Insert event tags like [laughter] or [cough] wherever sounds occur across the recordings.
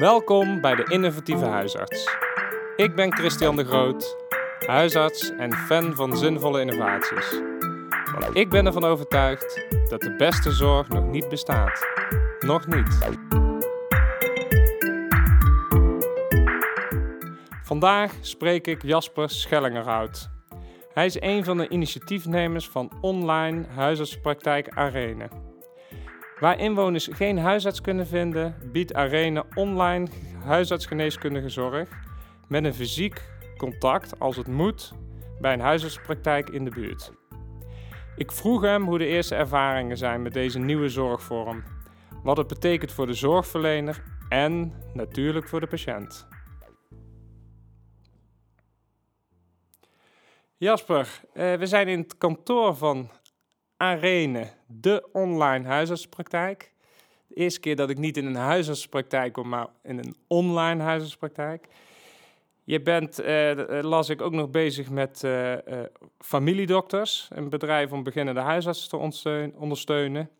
Welkom bij de Innovatieve Huisarts. Ik ben Christian de Groot, huisarts en fan van zinvolle innovaties. Want ik ben ervan overtuigd dat de beste zorg nog niet bestaat. Nog niet. Vandaag spreek ik Jasper Schellingerhout. Hij is een van de initiatiefnemers van online huisartspraktijk Arena. Waar inwoners geen huisarts kunnen vinden, biedt Arena online huisartsgeneeskundige zorg met een fysiek contact, als het moet, bij een huisartspraktijk in de buurt. Ik vroeg hem hoe de eerste ervaringen zijn met deze nieuwe zorgvorm, wat het betekent voor de zorgverlener en natuurlijk voor de patiënt. Jasper, eh, we zijn in het kantoor van Arene, de online huisartspraktijk. De eerste keer dat ik niet in een huisartspraktijk kom, maar in een online huisartspraktijk. Je bent, eh, eh las ik, ook nog bezig met eh, familiedokters, een bedrijf om beginnende huisartsen te ondersteun- ondersteunen.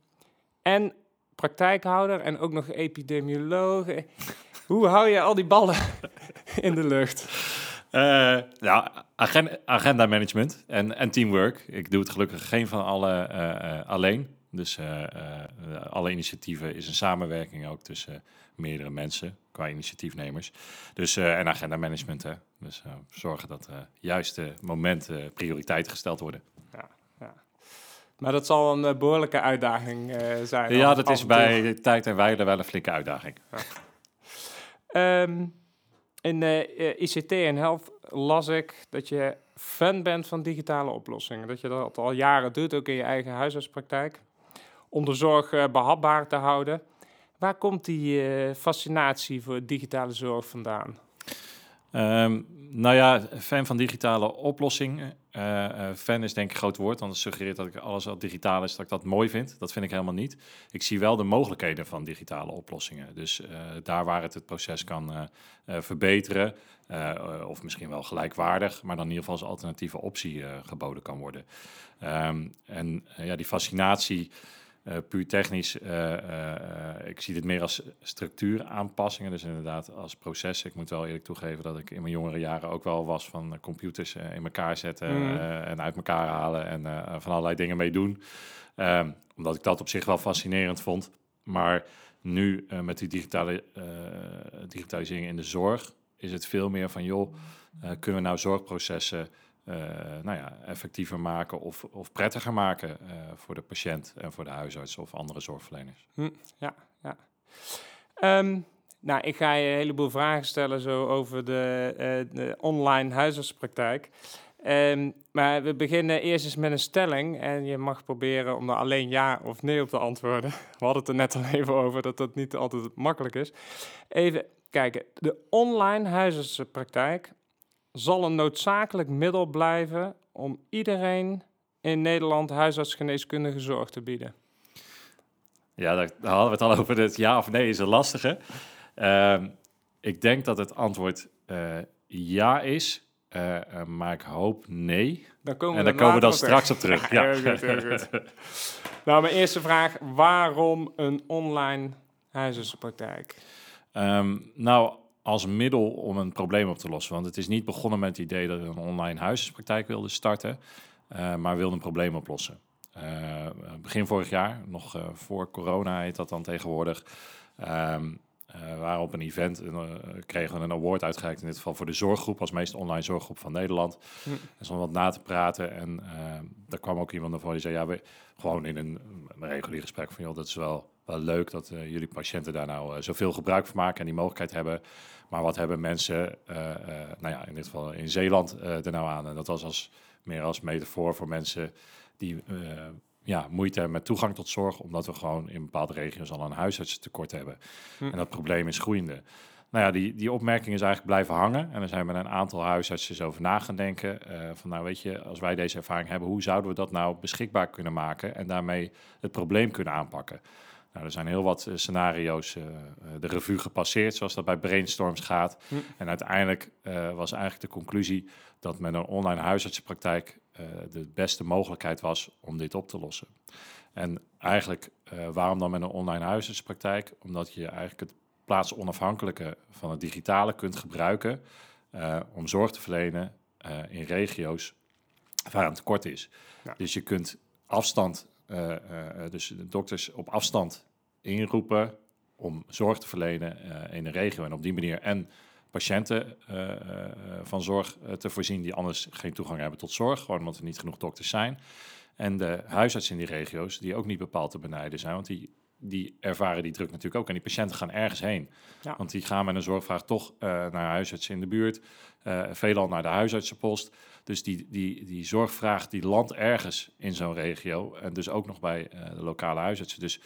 En praktijkhouder en ook nog epidemioloog. Hoe hou je al die ballen [laughs] in de lucht? Eh, ja, agen- agenda management en, en teamwork. Ik doe het gelukkig geen van alle eh, eh, alleen. Dus alle initiatieven is een samenwerking ook tussen meerdere mensen qua initiatiefnemers. Dus en agenda management. Hè. Dus zorgen dat eh juiste momenten prioriteit gesteld worden. Maar dat zal een eh, behoorlijke uitdaging zijn. Ja, dat is bij tijd en wijle wel een flinke uitdaging. Ehm, in de ICT en Health las ik dat je fan bent van digitale oplossingen. Dat je dat al jaren doet, ook in je eigen huisartspraktijk. Om de zorg eh, behapbaar te houden. Waar komt die eh, fascinatie voor digitale zorg vandaan? Ehm, nou ja, fan van digitale oplossingen. Eh, eh, fan is denk ik een groot woord, want het suggereert dat ik alles wat digitaal is, dat ik dat mooi vind. Dat vind ik helemaal niet. Ik zie wel de mogelijkheden van digitale oplossingen. Dus eh, daar waar het het proces kan verbeteren, of misschien wel gelijkwaardig, maar dan in ieder geval als alternatieve optie geboden kan worden. Ehm, en ja, die fascinatie eh, puur technisch, eh, eh, ik zie dit meer als structuuraanpassingen. Dus inderdaad als proces. Ik moet wel eerlijk toegeven dat ik in mijn jongere jaren ook wel was van computers in elkaar zetten eh, en uit elkaar halen en van allerlei dingen mee doen. Ehm, omdat ik dat op zich wel fascinerend vond. Maar nu met die digitale, digitalisering in de zorg is het veel meer van joh, kunnen we nou zorgprocessen nou ja, effectiever maken of, of prettiger maken eh, voor de patiënt en voor de huisarts of andere zorgverleners. Ehm, nou, ik ga je een heleboel vragen stellen zo over de, eh, de online huisartspraktijk. Ehm, maar we beginnen eerst eens met een stelling en je mag proberen om er alleen ja of nee op te antwoorden. [laughs] We hadden het er net al even over dat dat niet altijd makkelijk is. Even kijken, de online huisartsenpraktijk zal een noodzakelijk middel blijven om iedereen in Nederland huisartsgeneeskundige zorg te bieden. Ja, daar, hadden we het al over. Het ja of nee is een lastige. Ehm, ik denk dat het antwoord eh, ja is, eh, eh, maar ik hoop nee. Dan komen En daar komen we dan straks op terug. [laughs] Ja. heel goed, heel goed. Nou, mijn eerste vraag. Waarom een online huisartsenpraktijk? Ehm, nou, als middel om een probleem op te lossen. Want het is niet begonnen met het idee dat we een online huisartspraktijk wilden starten, eh, maar wilden een probleem oplossen. Eh, begin vorig jaar, nog eh, voor corona heet dat dan tegenwoordig, ehm, eh, we waren op een event en eh, kregen we een award uitgereikt, in dit geval voor de zorggroep, als meest online zorggroep van Nederland. Hm. En stond wat na te praten en daar kwam ook iemand naar voren die zei, ja, we, gewoon in een, een regulier gesprek van, joh, dat is wel, wel leuk dat eh, jullie patiënten daar nou eh, zoveel gebruik van maken en die mogelijkheid hebben. Maar wat hebben mensen, eh, eh, nou ja, in dit geval in Zeeland, eh, er nou aan? En dat was als, meer als metafoor voor mensen die eh, ja, moeite hebben met toegang tot zorg, omdat we gewoon in bepaalde regio's al een huisartsentekort hebben. Hm. En dat probleem is groeiende. Nou ja, die, die opmerking is eigenlijk blijven hangen. En er zijn met een aantal huisartsen eens over na gaan denken. eh, van nou weet je, als wij deze ervaring hebben, hoe zouden we dat nou beschikbaar kunnen maken en daarmee het probleem kunnen aanpakken? Nou, er zijn heel wat eh, scenario's eh, de revue gepasseerd, zoals dat bij brainstorms gaat. Hm. En uiteindelijk was eigenlijk de conclusie dat met een online huisartsenpraktijk de beste mogelijkheid was om dit op te lossen. En eigenlijk, eh, waarom dan met een online huisartsenpraktijk? Omdat je eigenlijk het plaatsonafhankelijke van het digitale kunt gebruiken om zorg te verlenen in regio's waar een tekort is. Dus je kunt afstand, dus de dokters op afstand inroepen om zorg te verlenen in een regio en op die manier en patiënten uh, van zorg te voorzien die anders geen toegang hebben tot zorg, gewoon omdat er niet genoeg dokters zijn. En de huisartsen in die regio's, die ook niet bepaald te benijden zijn, want die, die ervaren die druk natuurlijk ook. En die patiënten gaan ergens heen. Ja. Want die gaan met een zorgvraag toch naar huisartsen in de buurt, veelal naar de huisartsenpost. Dus die, die, die zorgvraag die landt ergens in zo'n regio en dus ook nog bij de lokale huisartsen. Dus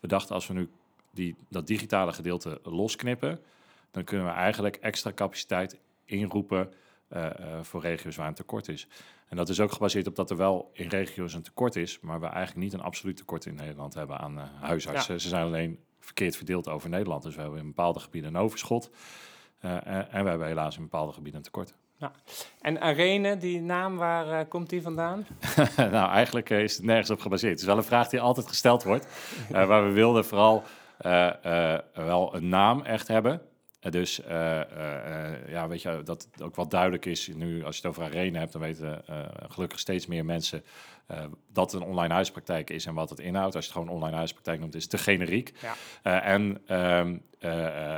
we dachten als we nu die, dat digitale gedeelte losknippen, dan kunnen we eigenlijk extra capaciteit inroepen uh, uh, voor regio's waar een tekort is. En dat is ook gebaseerd op dat er wel in regio's een tekort is, maar we eigenlijk niet een absoluut tekort in Nederland hebben aan uh, huisartsen. Ze zijn alleen verkeerd verdeeld over Nederland. Dus we hebben in bepaalde gebieden een overschot en we hebben helaas in bepaalde gebieden een tekort. Ja. En Arene, die naam, waar komt die vandaan? [laughs] nou, eigenlijk is het nergens op gebaseerd. Het is wel een vraag die altijd gesteld wordt. maar we wilden vooral wel een naam echt hebben. Uh, dus uh, uh, ja, weet je, dat ook wat duidelijk is. Nu, als je het over arena hebt, dan weten gelukkig steeds meer mensen dat het een online huispraktijk is en wat het inhoudt. Als je het gewoon online huispraktijk noemt, is het te generiek. Ja. en, ehm,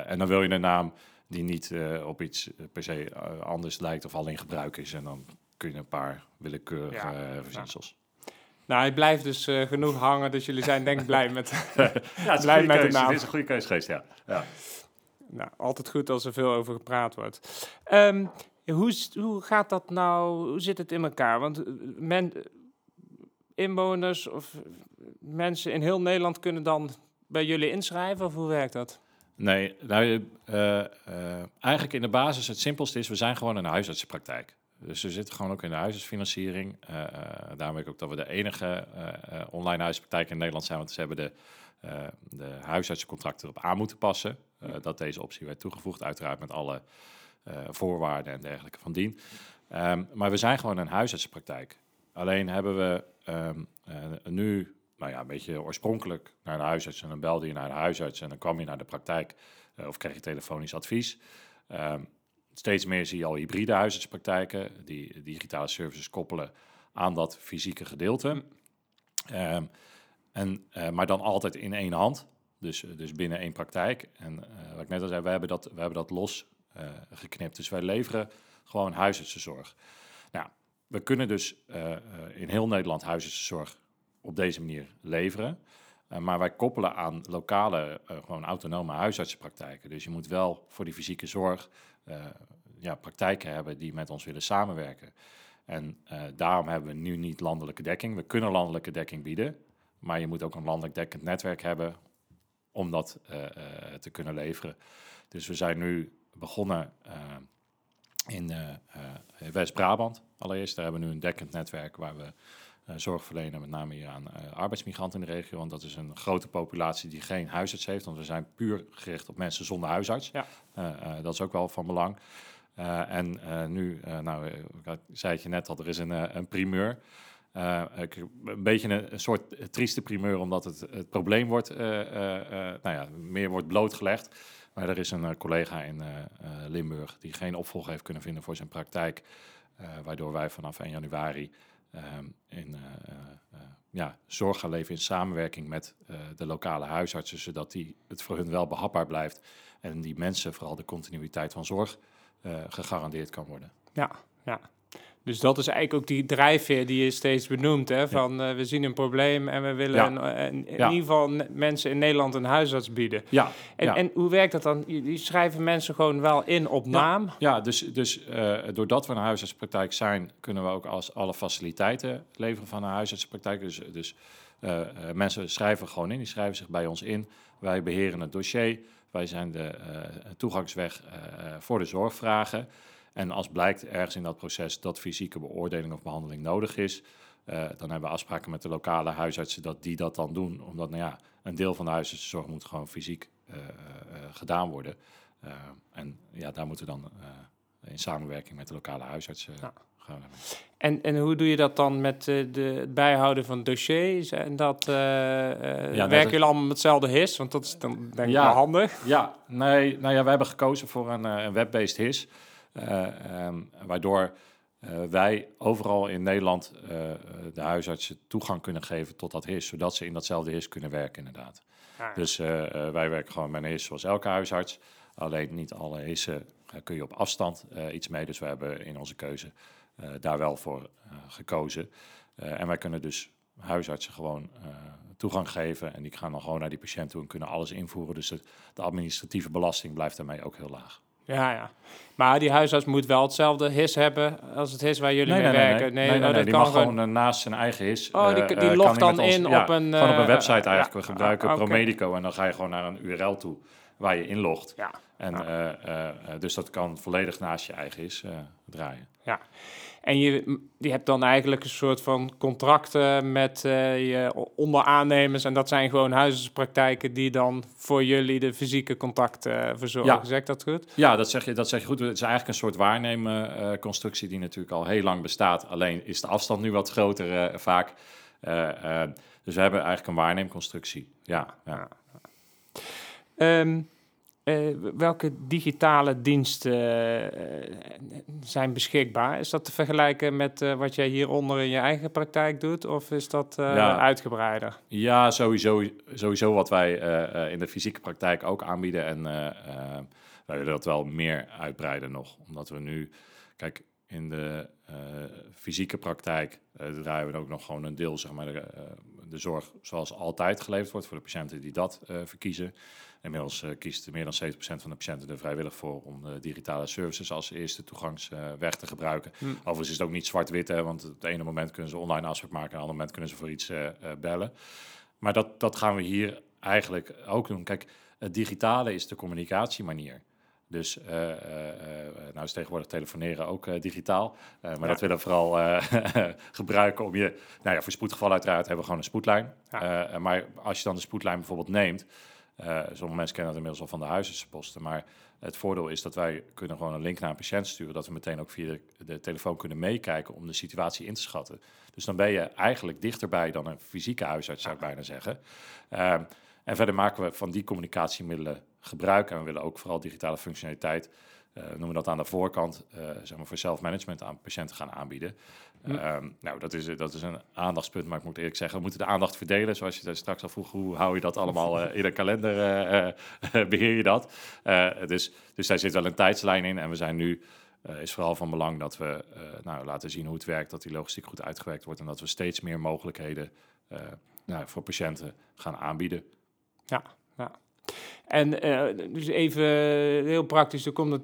en dan wil je een naam die niet op iets per se anders lijkt of al in gebruik is. En dan kun je een paar willekeurige ja. verzinsels. Nou, hij blijft dus genoeg hangen, dus jullie zijn denk ik blij met, [laughs] ja, [laughs] blij met de naam. Het is een goede keuze geweest, ja. ja nou, altijd goed als er veel over gepraat wordt. Um, hoe, hoe gaat dat nou? Hoe zit het in elkaar? Want eh, men, inwoners of mensen in heel Nederland kunnen dan bij jullie inschrijven, of hoe werkt dat? Nee, nou, uh, uh, eigenlijk in de basis het simpelste is, we zijn gewoon een huisartsenpraktijk. Dus we zitten gewoon ook in de huisartsfinanciering. Uh, daarom weet ik ook dat we de enige online huisartspraktijk in Nederland zijn, want ze hebben de, de huisartsencontracten erop aan moeten passen. Eh, dat deze optie werd toegevoegd, uiteraard met alle eh, voorwaarden en dergelijke van dien. Um, maar we zijn gewoon een huisartsenpraktijk. Alleen hebben we um, nu, nou ja, een beetje oorspronkelijk naar de huisarts en dan belde je naar de huisarts en dan kwam je naar de praktijk of kreeg je telefonisch advies. Um, steeds meer zie je al hybride huisartspraktijken die digitale services koppelen aan dat fysieke gedeelte. Um, en, maar dan altijd in één hand. Dus, eh, dus binnen één praktijk. En uh, wat ik net al zei, we hebben dat, we hebben dat los uh, geknipt. Dus wij leveren gewoon huisartsenzorg. Nou, we kunnen dus in heel Nederland huisartsenzorg op deze manier leveren. maar wij koppelen aan lokale, gewoon autonome huisartsenpraktijken. Dus je moet wel voor die fysieke zorg ja, praktijken hebben die met ons willen samenwerken. En daarom hebben we nu niet landelijke dekking. We kunnen landelijke dekking bieden, maar je moet ook een landelijk dekkend netwerk hebben om dat uh, te kunnen leveren. Dus we zijn nu begonnen uh, in West-Brabant allereerst. Daar hebben we nu een dekkend netwerk waar we zorg verlenen, met name hier aan arbeidsmigranten in de regio. Want dat is een grote populatie die geen huisarts heeft. Want we zijn puur gericht op mensen zonder huisarts. Ja. dat is ook wel van belang. en nu, nou, ik zei het je net al, er is een, een primeur. Uh, een beetje een, soort trieste primeur, omdat het, het probleem wordt, uh, nou ja, meer wordt blootgelegd. Maar er is een collega in Limburg die geen opvolger heeft kunnen vinden voor zijn praktijk. waardoor wij vanaf 1 januari ehm, in, ja, zorg gaan leveren in samenwerking met de lokale huisartsen, zodat die, het voor hun wel behapbaar blijft. En die mensen vooral de continuïteit van zorg gegarandeerd kan worden. Ja, ja. Dus dat is eigenlijk ook die drijfveer die je steeds benoemt. Hè? Van uh, we zien een probleem en we willen in ieder geval mensen in Nederland een huisarts bieden. Ja. En, en hoe werkt dat dan? Die schrijven mensen gewoon wel in op naam? Ja, dus, dus uh, doordat we een huisartspraktijk zijn, kunnen we ook als alle faciliteiten leveren van een huisartspraktijk. Dus, dus uh, mensen schrijven gewoon in, die schrijven zich bij ons in. Wij beheren het dossier. Wij zijn de toegangsweg voor de zorgvragen. En als blijkt ergens in dat proces dat fysieke beoordeling of behandeling nodig is, uh, dan hebben we afspraken met de lokale huisartsen dat die dat dan doen. Omdat nou ja, een deel van de huisartsenzorg moet gewoon fysiek uh, uh, gedaan worden. en ja, daar moeten we dan in samenwerking met de lokale huisartsen ja. gaan. En, en hoe doe je dat dan met eh, de, het bijhouden van dossiers? En dat eh, eh, werken jullie allemaal met hetzelfde HIS? Want dat is dan denk ik Ja. wel handig. Ja, nee, nou ja, wij hebben gekozen voor een, eh, een web-based HIS. Eh, ehm, waardoor eh, wij overal in Nederland eh, de huisartsen toegang kunnen geven tot dat HIS. Zodat ze in datzelfde HIS kunnen werken, inderdaad. Ja. Dus wij werken gewoon met een HIS zoals elke huisarts. Alleen niet alle HIS'en eh, kun je op afstand iets mee. Dus we hebben in onze keuze daar wel voor gekozen. En wij kunnen dus huisartsen gewoon toegang geven. En die gaan dan gewoon naar die patiënt toe en kunnen alles invoeren. Dus het, de administratieve belasting blijft daarmee ook heel laag. Ja, ja. Maar die huisarts moet wel hetzelfde HIS hebben als het HIS waar jullie mee werken. nee, nee, oh, nee, dat die kan mag gewoon eh, naast zijn eigen HIS. Oh, die- eh, die eh, logt kan hij dan ons- in ja, op een, Gewoon op een website ja, eigenlijk. We gebruiken ah. Promedico en dan ga je gewoon naar een URL toe waar je inlogt. Ja, En, Ja. dus dat kan volledig naast je eigen HIS draaien. ja. En je, je hebt dan eigenlijk een soort van contracten met eh, je onderaannemers. En dat zijn gewoon huisartspraktijken die dan voor jullie de fysieke contacten eh, verzorgen. Ja. Zeg ik dat goed? Ja, dat zeg je, dat zeg je goed. Het is eigenlijk een soort waarnemen-constructie die natuurlijk al heel lang bestaat. Alleen is de afstand nu wat groter eh, vaak. Eh, eh, dus we hebben eigenlijk een waarneemconstructie. Ja, ja. Ehm, eh, welke digitale diensten eh, zijn beschikbaar? Is dat te vergelijken met eh, wat jij hieronder in je eigen praktijk dout? Of is dat Ja. uitgebreider? Ja, sowieso, sowieso wat wij in de fysieke praktijk ook aanbieden. En wij willen dat wel meer uitbreiden nog. Omdat we nu, kijk, in de fysieke praktijk draaien we ook nog gewoon een deel, zeg maar, de, de zorg zoals altijd geleverd wordt voor de patiënten die dat eh, verkiezen. Inmiddels eh, kiest meer dan 70% van de patiënten er vrijwillig voor om de digitale services als eerste toegangsweg te gebruiken. Hm. Overigens is het ook niet zwart-wit, want het ene moment kunnen ze online afspraak maken, en het andere moment kunnen ze voor iets eh, eh, bellen. Maar dat, dat gaan we hier eigenlijk ook doen. Kijk, het digitale is de communicatiemanier. Dus eh, nou is tegenwoordig telefoneren ook digitaal. Maar Ja. dat willen we vooral [laughs] gebruiken om je... Nou ja, voor spoedgeval uiteraard hebben we gewoon een spoedlijn. Ja. Maar als je dan de spoedlijn bijvoorbeeld neemt... sommige mensen kennen dat inmiddels al van de huisartsenposten. Maar het voordeel is dat wij kunnen gewoon een link naar een patiënt sturen. Dat we meteen ook via de, de telefoon kunnen meekijken om de situatie in te schatten. Dus dan ben je eigenlijk dichterbij dan een fysieke huisarts, zou ik bijna zeggen. Ehm, en verder maken we van die communicatiemiddelen gebruik. En we willen ook vooral digitale functionaliteit, eh noemen we dat aan de voorkant, eh, zeg maar voor zelfmanagement aan patiënten gaan aanbieden. Hm. Ehm, nou, dat is, dat is een aandachtspunt, maar ik moet eerlijk zeggen, we moeten de aandacht verdelen. Zoals je straks al vroeg, hoe hou je dat allemaal eh, in een kalender, eh, [laughs] eh, beheer je dat? Dus, dus daar zit wel een tijdslijn in en we zijn nu is vooral van belang dat we nou, laten zien hoe het werkt, dat die logistiek goed uitgewerkt wordt en dat we steeds meer mogelijkheden nou, voor patiënten gaan aanbieden. Ja, ja. En eh, dus even heel praktisch, komt het,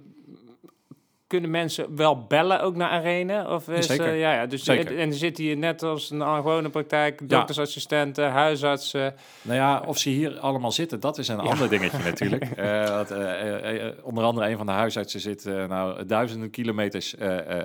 kunnen mensen wel bellen ook naar Arena? Of is, Zeker. eh, ja, ja, dus Zeker. En, en zit hier net als een gewone praktijk, doktersassistenten, huisartsen. Nou ja, of ze hier allemaal zitten, dat is een ander dingetje [laughs] natuurlijk. Want, eh, onder andere een van de huisartsen zit nou duizenden kilometers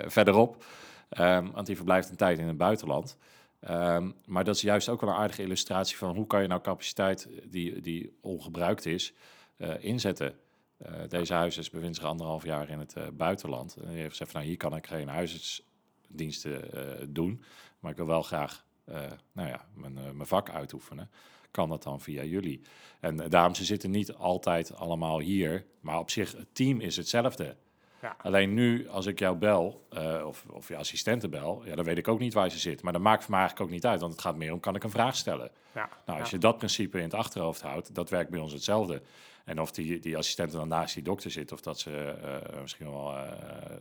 verderop. Ehm, want die verblijft een tijd in het buitenland. Ehm, maar dat is juist ook wel een aardige illustratie van hoe kan je nou capaciteit die, die ongebruikt is, eh, inzetten. Eh, deze huisarts bevindt zich anderhalf jaar in het eh, buitenland. En die heeft gezegd, nou hier kan ik geen huisartsdiensten eh, doen. Maar ik wil wel graag eh, nou ja, mijn, eh, mijn vak uitoefenen kan dat dan via jullie. En eh, daarom, ze zitten niet altijd allemaal hier, maar op zich, het team is hetzelfde. Ja. Alleen nu, als ik jou bel, eh, of, of je assistenten bel, ja, dan weet ik ook niet waar ze zit. Maar dat maakt voor mij eigenlijk ook niet uit, want het gaat meer om, kan ik een vraag stellen? Ja, Nou, als je dat principe in het achterhoofd houdt, dat werkt bij ons hetzelfde. En of die, die assistenten dan naast die dokter zit, of dat ze eh, misschien wel eh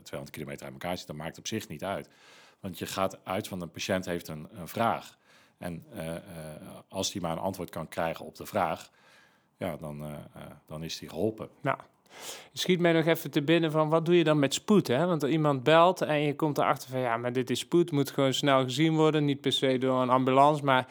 200 kilometer uit elkaar zitten, dat maakt op zich niet uit. Want je gaat uit van een patiënt heeft een, een vraag. En als die maar een antwoord kan krijgen op de vraag, ja, dan, dan is die geholpen. Nou, schiet mij nog even te binnen van wat doe je dan met spoed? Hè? Want er iemand belt en je komt erachter van ja, maar dit is spoed, moet gewoon snel gezien worden. Niet per se door een ambulance, maar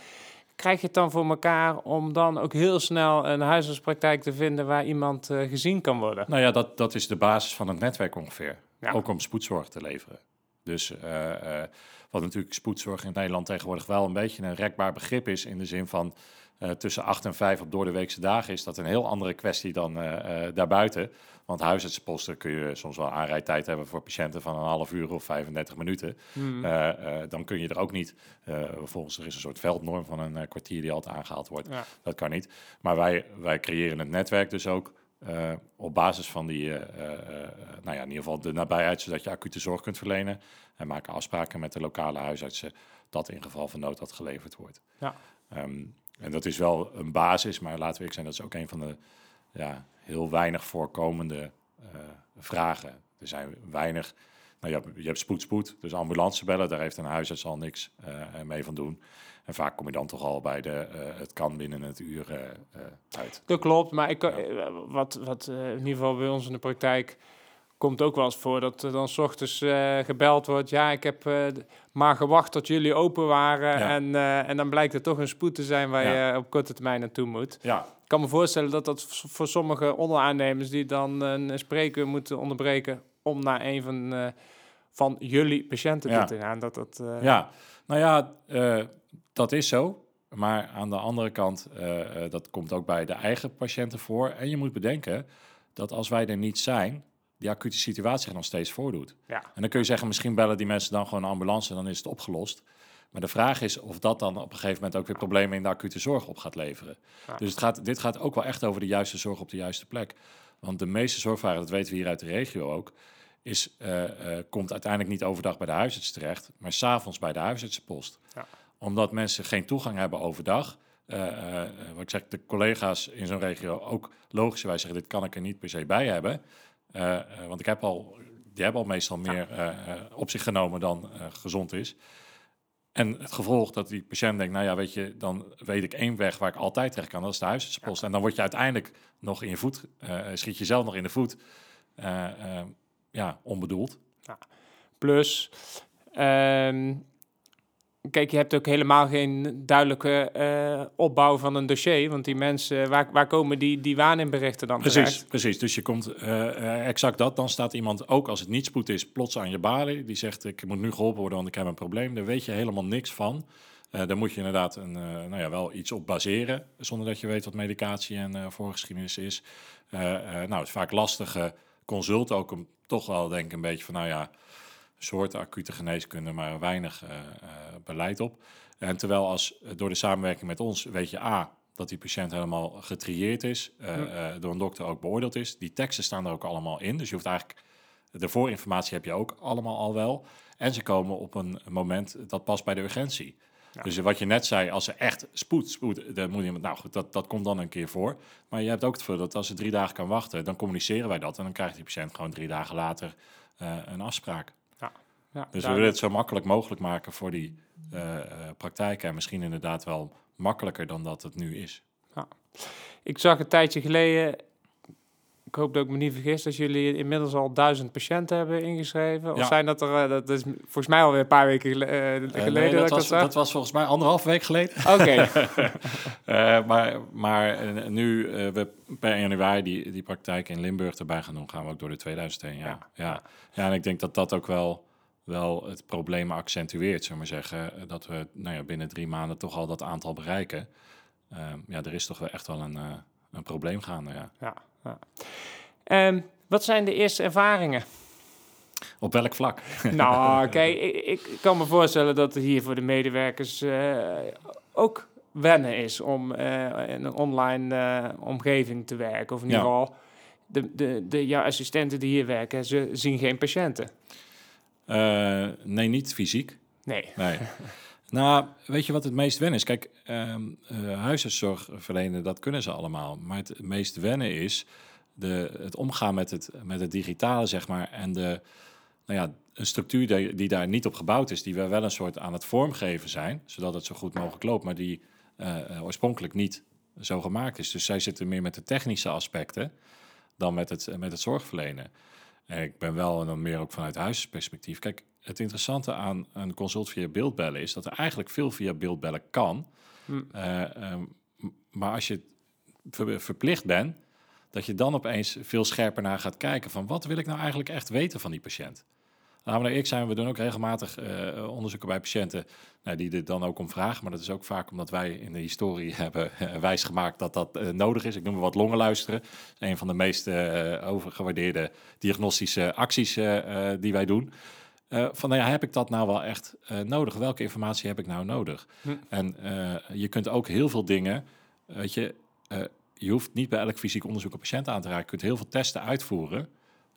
krijg je het dan voor elkaar om dan ook heel snel een huisartspraktijk te vinden waar iemand eh, gezien kan worden? Nou ja, dat, dat is de basis van het netwerk ongeveer. Ja. Ook om spoedzorg te leveren. Dus eh, eh, wat natuurlijk spoedzorg in Nederland tegenwoordig wel een beetje een rekbaar begrip is, in de zin van tussen 8 en 5 op doordeweekse dagen, is dat een heel andere kwestie dan eh, eh, daarbuiten. Want huisartsenposten kun je soms wel aanrijdtijd hebben voor patiënten van een half uur of 35 minuten. Hmm. Eh, eh, dan kun je er ook niet, eh, volgens er is een soort veldnorm van een eh, kwartier die altijd aangehaald wordt. Ja. Dat kan niet. Maar wij, wij creëren het netwerk dus ook eh, op basis van die, eh, eh, eh, nou ja, in ieder geval de nabijheid, zodat je acute zorg kunt verlenen. En maken afspraken met de lokale huisartsen dat in geval van nood dat geleverd wordt. Ja. Ehm, en dat is wel een basis, maar laten we eerlijk zijn, dat is ook een van de ja, heel weinig voorkomende eh, vragen. Er zijn weinig, nou, je, hebt, je hebt spoed, spoed, dus ambulance bellen, daar heeft een huisarts al niks eh, mee van doen. En vaak kom je dan toch al bij de, eh, het kan binnen het uur eh, eh, uit. Dat klopt, maar ik, eh, wat, wat eh, in ieder geval bij ons in de praktijk komt ook wel eens voor dat er dan s ochtends eh, gebeld wordt. Ja, ik heb eh, maar gewacht tot jullie open waren. Ja. En, eh, en dan blijkt er toch een spoed te zijn waar Ja. je op korte termijn naartoe moet. Ja, Ik kan me voorstellen dat dat voor sommige onderaannemers die dan een spreekuur moeten onderbreken om naar een van, van jullie patiënten Ja. te gaan. Dat dat, Ja, nou ja, dat is zo. Maar aan de andere kant, dat komt ook bij de eigen patiënten voor. En je moet bedenken dat als wij er niet zijn, die acute situatie zich nog steeds voordoet. Ja. En dan kun je zeggen, misschien bellen die mensen dan gewoon een ambulance en dan is het opgelost. Maar de vraag is of dat dan op een gegeven moment ook weer problemen in de acute zorg op gaat leveren. Ja. Dus het gaat, dit gaat ook wel echt over de juiste zorg op de juiste plek. Want de meeste zorgvragen, dat weten we hier uit de regio ook, is, eh, eh, komt uiteindelijk niet overdag bij de huisarts terecht, maar s'avonds bij de huisartsenpost. Ja. Omdat mensen geen toegang hebben overdag. Eh, wat ik zeg, de collega's in zo'n regio ook logischerwijs zeggen, dit kan ik er niet per se bij hebben. Eh, eh, want ik heb al, die hebben al meestal meer eh, op zich genomen dan gezond is. En het gevolg dat die patiënt denkt, nou ja, weet je, dan weet ik één weg waar ik altijd terecht kan, dat is de huisartsenpost. En dan word je uiteindelijk nog in je voet, eh, schiet je zelf nog in de voet, ja, onbedoeld. Plus, ehm, kijk, je hebt ook helemaal geen duidelijke eh, opbouw van een dossier. Want die mensen, waar, waar komen die, die waaninberichten dan Precies, terecht? precies. Dus je komt eh, eh, exact dat. Dan staat iemand, ook als het niet spoed is, plots aan je balie. Die zegt, ik moet nu geholpen worden, want ik heb een probleem. Daar weet je helemaal niks van. Eh daar moet je inderdaad een, eh, nou ja, wel iets op baseren, zonder dat je weet wat medicatie en eh voorgeschiedenis is. Eh, eh, nou, het is vaak lastige consult ook om toch wel denk ik een beetje van, nou ja, een soort acute geneeskunde, maar weinig eh, eh, beleid op. En terwijl als eh, door de samenwerking met ons weet je A, dat die patiënt helemaal getrieerd is, door een dokter ook beoordeeld is. Die teksten staan er ook allemaal in, dus je hoeft eigenlijk, de voorinformatie heb je ook allemaal al wel. En ze komen op een moment dat past bij de urgentie. Ja. Dus wat je net zei, als er echt spoed, spoed, dan moet je, nou goed, dat, dat komt dan een keer voor. Maar je hebt ook het voordeel dat als ze drie dagen kan wachten, dan communiceren wij dat. En dan krijgt die patiënt gewoon drie dagen later een afspraak. Ja, Dus we willen het zo makkelijk mogelijk maken voor die eh, eh, praktijken. En misschien inderdaad wel makkelijker dan dat het nu is. Ik zag een tijdje geleden, ik hoop dat ik me niet vergis, dat jullie inmiddels al duizend patiënten hebben ingeschreven. Of Ja. zijn dat er, eh, dat is volgens mij alweer een paar weken gele- geleden nee, dat, dat, ik was, dat zag? dat was volgens mij anderhalf week geleden. Oké, [laughs] maar maar nu we per januari die, die praktijk in Limburg erbij gaan doen, gaan we ook door de 2000 heen. Ja. Ja. Ja. Ja. en ik denk dat dat ook wel, wel het probleem accentueert, zullen we maar zeggen. eh, Dat we nou ja, binnen drie maanden toch al dat aantal bereiken. Ehm, ja, er is toch wel echt wel een, eh, een probleem gaande, ja. ja, ja. Ehm, wat zijn de eerste ervaringen? Op welk vlak? [laughs] nou, [laughs] kijk, ik, ik kan me voorstellen dat het hier voor de medewerkers eh, ook wennen is om in een online omgeving te werken. Of in ieder geval, de, de, de ja, assistenten die hier werken, ze zien geen patiënten. Eh, nee, niet fysiek. Nee. Nee. [laughs] nou, weet je wat het meest wennen is? Kijk, eh, huisartszorg verlenen, dat kunnen ze allemaal. Maar het meest wennen is de, het omgaan met het, met het digitale, zeg maar. En de, nou ja, een structuur die, die daar niet op gebouwd is, die we wel een soort aan het vormgeven zijn, zodat het zo goed mogelijk loopt, maar die eh, oorspronkelijk niet zo gemaakt is. Dus zij zitten meer met de technische aspecten dan met het, met het zorgverlenen. En ik ben wel en dan meer ook vanuit huisperspectief. Kijk, het interessante aan een consult via beeldbellen is dat er eigenlijk veel via beeldbellen kan. Hm. Eh, ehm, maar als je ver- verplicht bent, dat je dan opeens veel scherper naar gaat kijken van wat wil ik nou eigenlijk echt weten van die patiënt. Nou eerlijk zijn, we doen ook regelmatig eh, onderzoeken bij patiënten nou, die er dan ook om vragen. Maar dat is ook vaak omdat wij in de historie [laughs] hebben uh, wijsgemaakt dat dat uh, nodig is. Ik noem maar wat longen luisteren. een van de meest overgewaardeerde diagnostische acties die wij doen. van nou ja, heb ik dat nou wel echt nodig? Welke informatie heb ik nou nodig? Hm. En je kunt ook heel veel dingen, weet je, je hoeft niet bij elk fysiek onderzoek een patiënt aan te raken. Je kunt heel veel testen uitvoeren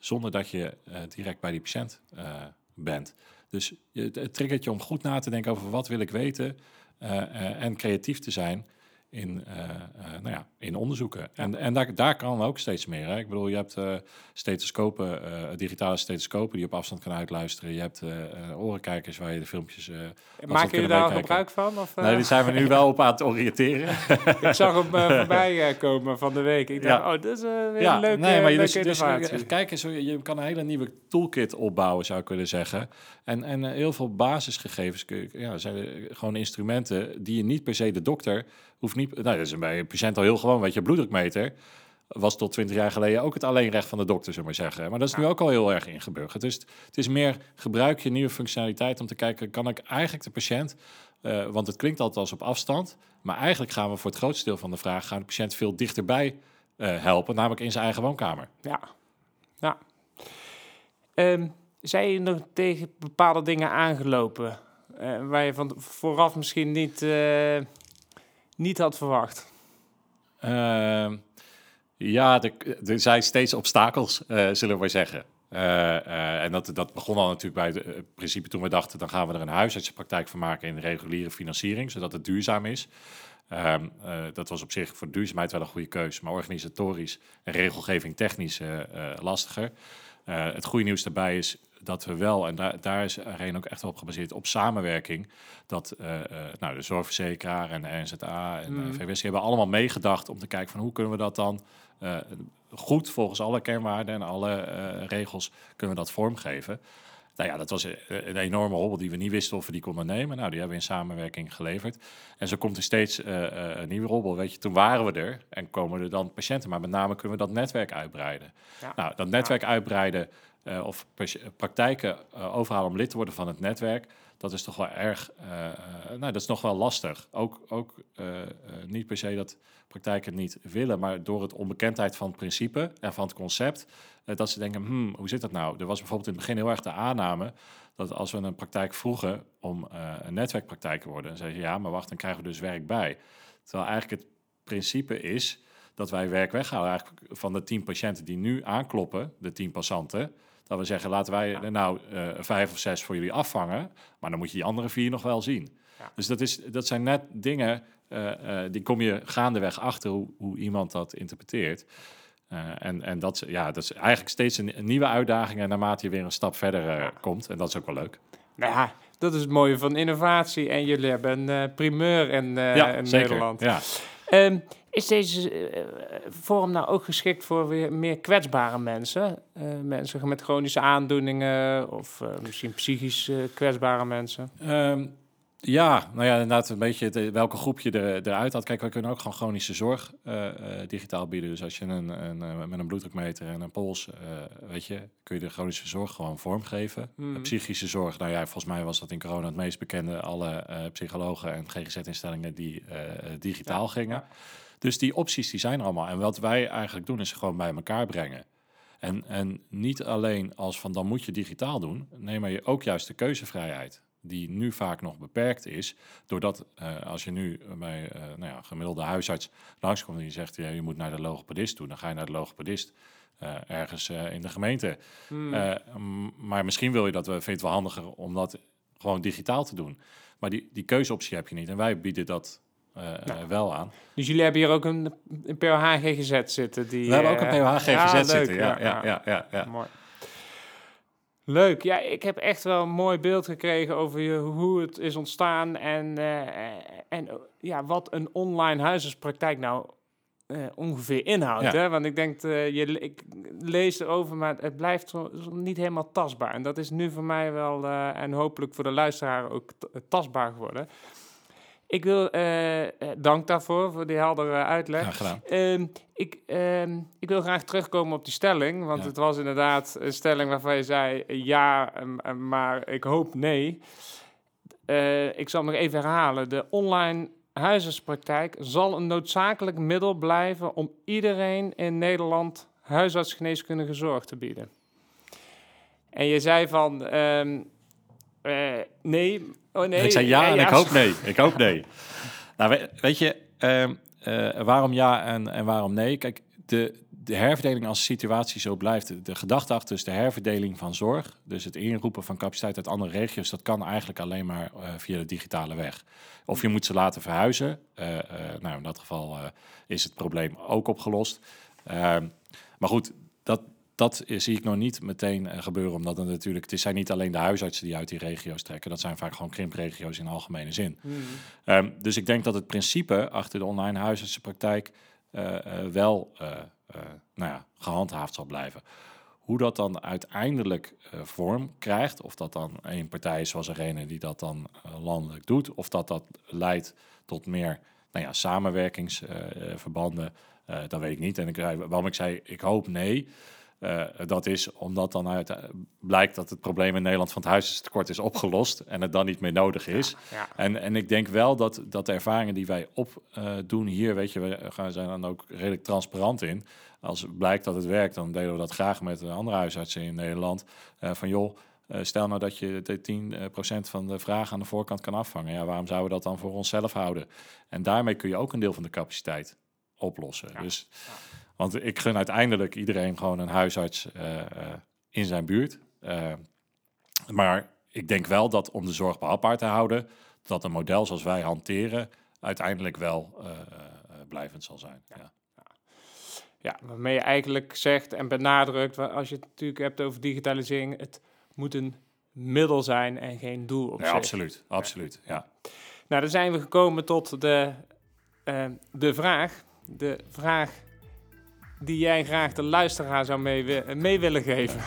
zonder dat je uh, direct bij die patiënt uh, bent. Dus het, het triggert je om goed na te denken over wat wil ik weten uh, en creatief te zijn in, uh, nou ja, in onderzoeken. En, en daar, daar kan ook steeds meer. Hè? Ik bedoel, je hebt uh, stethoscopen, digitale stethoscopen die op afstand kan uitluisteren. Je hebt orenkijkers waar je de filmpjes. Maak je daar gebruik van? Of, Nee, die zijn we nu wel op aan het oriënteren. [laughs] ik zag hem [laughs] voorbij komen van de week. Ik dacht, ja. oh, dat is weer ja, een leuke, nee, maar je dus, dus, Kijk eens, je kan een hele nieuwe toolkit opbouwen, zou ik willen zeggen. En, en heel veel basisgegevens ja, zijn gewoon instrumenten die je niet per se de dokter hoeft niet. Nou, dat is bij een patiënt al heel gewoon. Weet je, bloeddrukmeter was tot 20 jaar geleden ook het alleenrecht van de dokter, zullen maar zeggen. Maar dat is nu ook al heel erg ingeburgerd. Dus het is meer gebruik je nieuwe functionaliteit om te kijken, kan ik eigenlijk de patiënt, uh, want het klinkt altijd als op afstand, maar eigenlijk gaan we voor het grootste deel van de vraag, gaan de patiënt veel dichterbij uh, helpen, namelijk in zijn eigen woonkamer. Ja, ja. Um, zijn je nog tegen bepaalde dingen aangelopen, uh, waar je van vooraf misschien niet niet had verwacht? Uh, ja, er, zijn steeds obstakels, uh, zullen we zeggen. Uh, en dat, dat begon al natuurlijk bij het principe toen we dachten... dan gaan we er een huisartsenpraktijk van maken in reguliere financiering... zodat het duurzaam is. Ehm, dat was op zich voor duurzaamheid wel een goede keuze... maar organisatorisch en regelgeving technisch lastiger. Het goede nieuws daarbij is dat we wel, en daar, daar is Areen ook echt op gebaseerd, op samenwerking. Dat uh, uh, nou, de zorgverzekeraar en de NZA en mm. VWS hebben allemaal meegedacht om te kijken van hoe kunnen we dat dan goed volgens alle kernwaarden en alle regels kunnen we dat vormgeven. Nou ja, dat was een enorme hobbel die we niet wisten of we die konden nemen. Nou, die hebben we in samenwerking geleverd. En zo komt er steeds een nieuwe hobbel. Weet je, toen waren we er en komen er dan patiënten. Maar met name kunnen we dat netwerk uitbreiden. Ja. Nou, dat netwerk ja. uitbreiden uh, of praktijken overhalen om lid te worden van het netwerk, dat is toch wel erg, uh, nou, dat is nog wel lastig. Ook, ook niet per se dat praktijken niet willen, maar door het onbekendheid van het principe en van het concept, dat ze denken, hmm, hoe zit dat nou? Er was bijvoorbeeld in het begin heel erg de aanname dat als we een praktijk vroegen om een netwerkpraktijk te worden, dan zeggen ja, maar wacht, dan krijgen we dus werk bij. Terwijl eigenlijk het principe is dat wij werk weghalen eigenlijk van de tien patiënten die nu aankloppen, de tien passanten, dat we zeggen, laten wij er nou uh, vijf of zes voor jullie afvangen. Maar dan moet je die andere vier nog wel zien. Dus dat, is, dat zijn net dingen, uh, uh, die kom je gaandeweg achter hoe, hoe iemand dat interpreteert. en en dat, ja, dat is eigenlijk steeds een, een, nieuwe uitdaging en naarmate je weer een stap verder komt. En dat is ook wel leuk. Nou ja, dat is het mooie van innovatie. En jullie hebben een primeur in, ja, in zeker. Nederland. Ja. Um, is deze uh, vorm nou ook geschikt voor weer meer kwetsbare mensen? Uh, mensen met chronische aandoeningen of uh, misschien psychisch kwetsbare mensen? Um, ja, nou ja, inderdaad een beetje de, welke groep je er, eruit had. Kijk, we kunnen ook gewoon chronische zorg digitaal bieden. Dus als je een, een, met een bloeddrukmeter en een pols, weet je, kun je de chronische zorg gewoon vormgeven. Mm. Psychische zorg, nou ja, volgens mij was dat in corona het meest bekende. Alle psychologen en GGZ-instellingen die digitaal ja. gingen. Dus die opties die zijn er allemaal. En wat wij eigenlijk doen is ze gewoon bij elkaar brengen. En, en niet alleen als van dan moet je digitaal doen, neem maar je ook juist de keuzevrijheid. Die nu vaak nog beperkt is. Doordat uh, als je nu bij uh, nou ja, gemiddelde huisarts langskomt en je zegt ja, je moet naar de logopedist toe, dan ga je naar de logopedist. Uh, ergens in de gemeente. Hmm. maar misschien wil je dat, we vindt het wel handiger om dat gewoon digitaal te doen. Maar die, die keuzeoptie heb je niet. En wij bieden dat uh, wel aan. Dus jullie hebben hier ook een, een POH GGZ zitten? Die, We hebben ook een POH GGZ ja, zitten, ja, ja, ja, ja, ja, Mooi. Leuk. Ja, ik heb echt wel een mooi beeld gekregen over je, hoe het is ontstaan en, uh, en ja, wat een online huisartspraktijk nou uh, ongeveer inhoudt. Ja. Hè? Want ik denk, uh, je, ik lees erover, maar het blijft zo, niet helemaal tastbaar. En dat is nu voor mij wel, uh, en hopelijk voor de luisteraar ook tastbaar geworden. Ik wil, eh, eh, dank daarvoor, voor die heldere uitleg. Ehm, ik, ehm, ik wil graag terugkomen op die stelling, want Ja. het was inderdaad een stelling waarvan je zei eh, ja, maar ik hoop nee. Ik zal nog even herhalen. De online huisartspraktijk zal een noodzakelijk middel blijven om iedereen in Nederland huisartsgeneeskundige zorg te bieden. En je zei van ehm, eh, nee. Oh nee. ik zei ja, en ik hoop nee. Ik hoop nee. [laughs] nou, we- weet je, ehm, eh, waarom ja en, en waarom nee? Kijk, de, de herverdeling als de situatie zo blijft, de, de gedachte achter is de herverdeling van zorg, dus het inroepen van capaciteit uit andere regio's, dat kan eigenlijk alleen maar eh, via de digitale weg. Of je moet ze laten verhuizen. Eh, nou, in dat geval is het probleem ook opgelost. Ehm, maar goed, dat, dat zie ik nog niet meteen eh, gebeuren, omdat het natuurlijk, het zijn niet alleen de huisartsen die uit die regio's trekken, dat zijn vaak gewoon krimpregio's in algemene zin. Hmm. Ehm, dus ik denk dat het principe achter de online huisartsenpraktijk eh, eh, wel nou ja, gehandhaafd zal blijven. Hoe dat dan uiteindelijk vorm krijgt, of dat dan één partij is zoals Arena die dat dan landelijk doet, of dat dat leidt tot meer nou ja, samenwerkingsverbanden, dat weet ik niet. En ik, waarom ik zei, ik hoop nee, eh, dat is omdat dan uit, eh, blijkt dat het probleem in Nederland van het huisartsentekort is opgelost en het dan niet meer nodig is. Ja. En, en ik denk wel dat, dat de ervaringen die wij opdoen hier, weet je, we gaan zijn dan ook redelijk transparant in. Als blijkt dat het werkt, dan delen we dat graag met de andere huisartsen in Nederland. Eh, van joh, eh, stel nou dat je de 10% van de vraag aan de voorkant kan afvangen. Ja, waarom zouden we dat dan voor onszelf houden? En daarmee kun je ook een deel van de capaciteit oplossen. Ja. Dus, want ik gun uiteindelijk iedereen gewoon een huisarts eh, eh, in zijn buurt. Eh, maar ik denk wel dat om de zorg behapbaar te houden, dat een model zoals wij hanteren uiteindelijk wel blijvend zal zijn. Ja. Ja, waarmee je eigenlijk zegt en benadrukt, als je het natuurlijk hebt over digitalisering, het moet een middel zijn en geen doel op Ja, zich. absoluut, absoluut. Ja. Nou, dan zijn we gekomen tot de, eh, de vraag. De vraag die jij graag de luisteraar zou mee, eh, mee willen geven.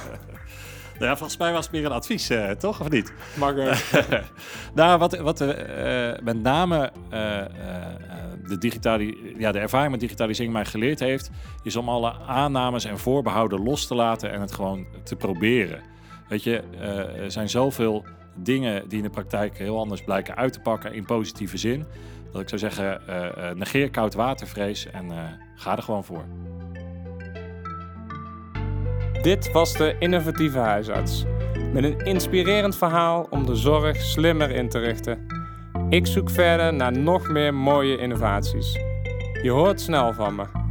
[laughs] ja, volgens mij was het meer een advies, eh, toch? Of niet? Mag [laughs] Nou, wat, wat eh, met name de, digitali ja, de ervaring met digitalisering mij geleerd heeft, is om alle aannames en voorbehouden los te laten en het gewoon te proberen. Weet je, er zijn zoveel dingen die in de praktijk heel anders blijken uit te pakken in positieve zin. Dat ik zou zeggen, negeer koudwatervrees en eh, ga er gewoon voor. Dit was de innovatieve huisarts. Met een inspirerend verhaal om de zorg slimmer in te richten. Ik zoek verder naar nog meer mooie innovaties. Je hoort snel van me.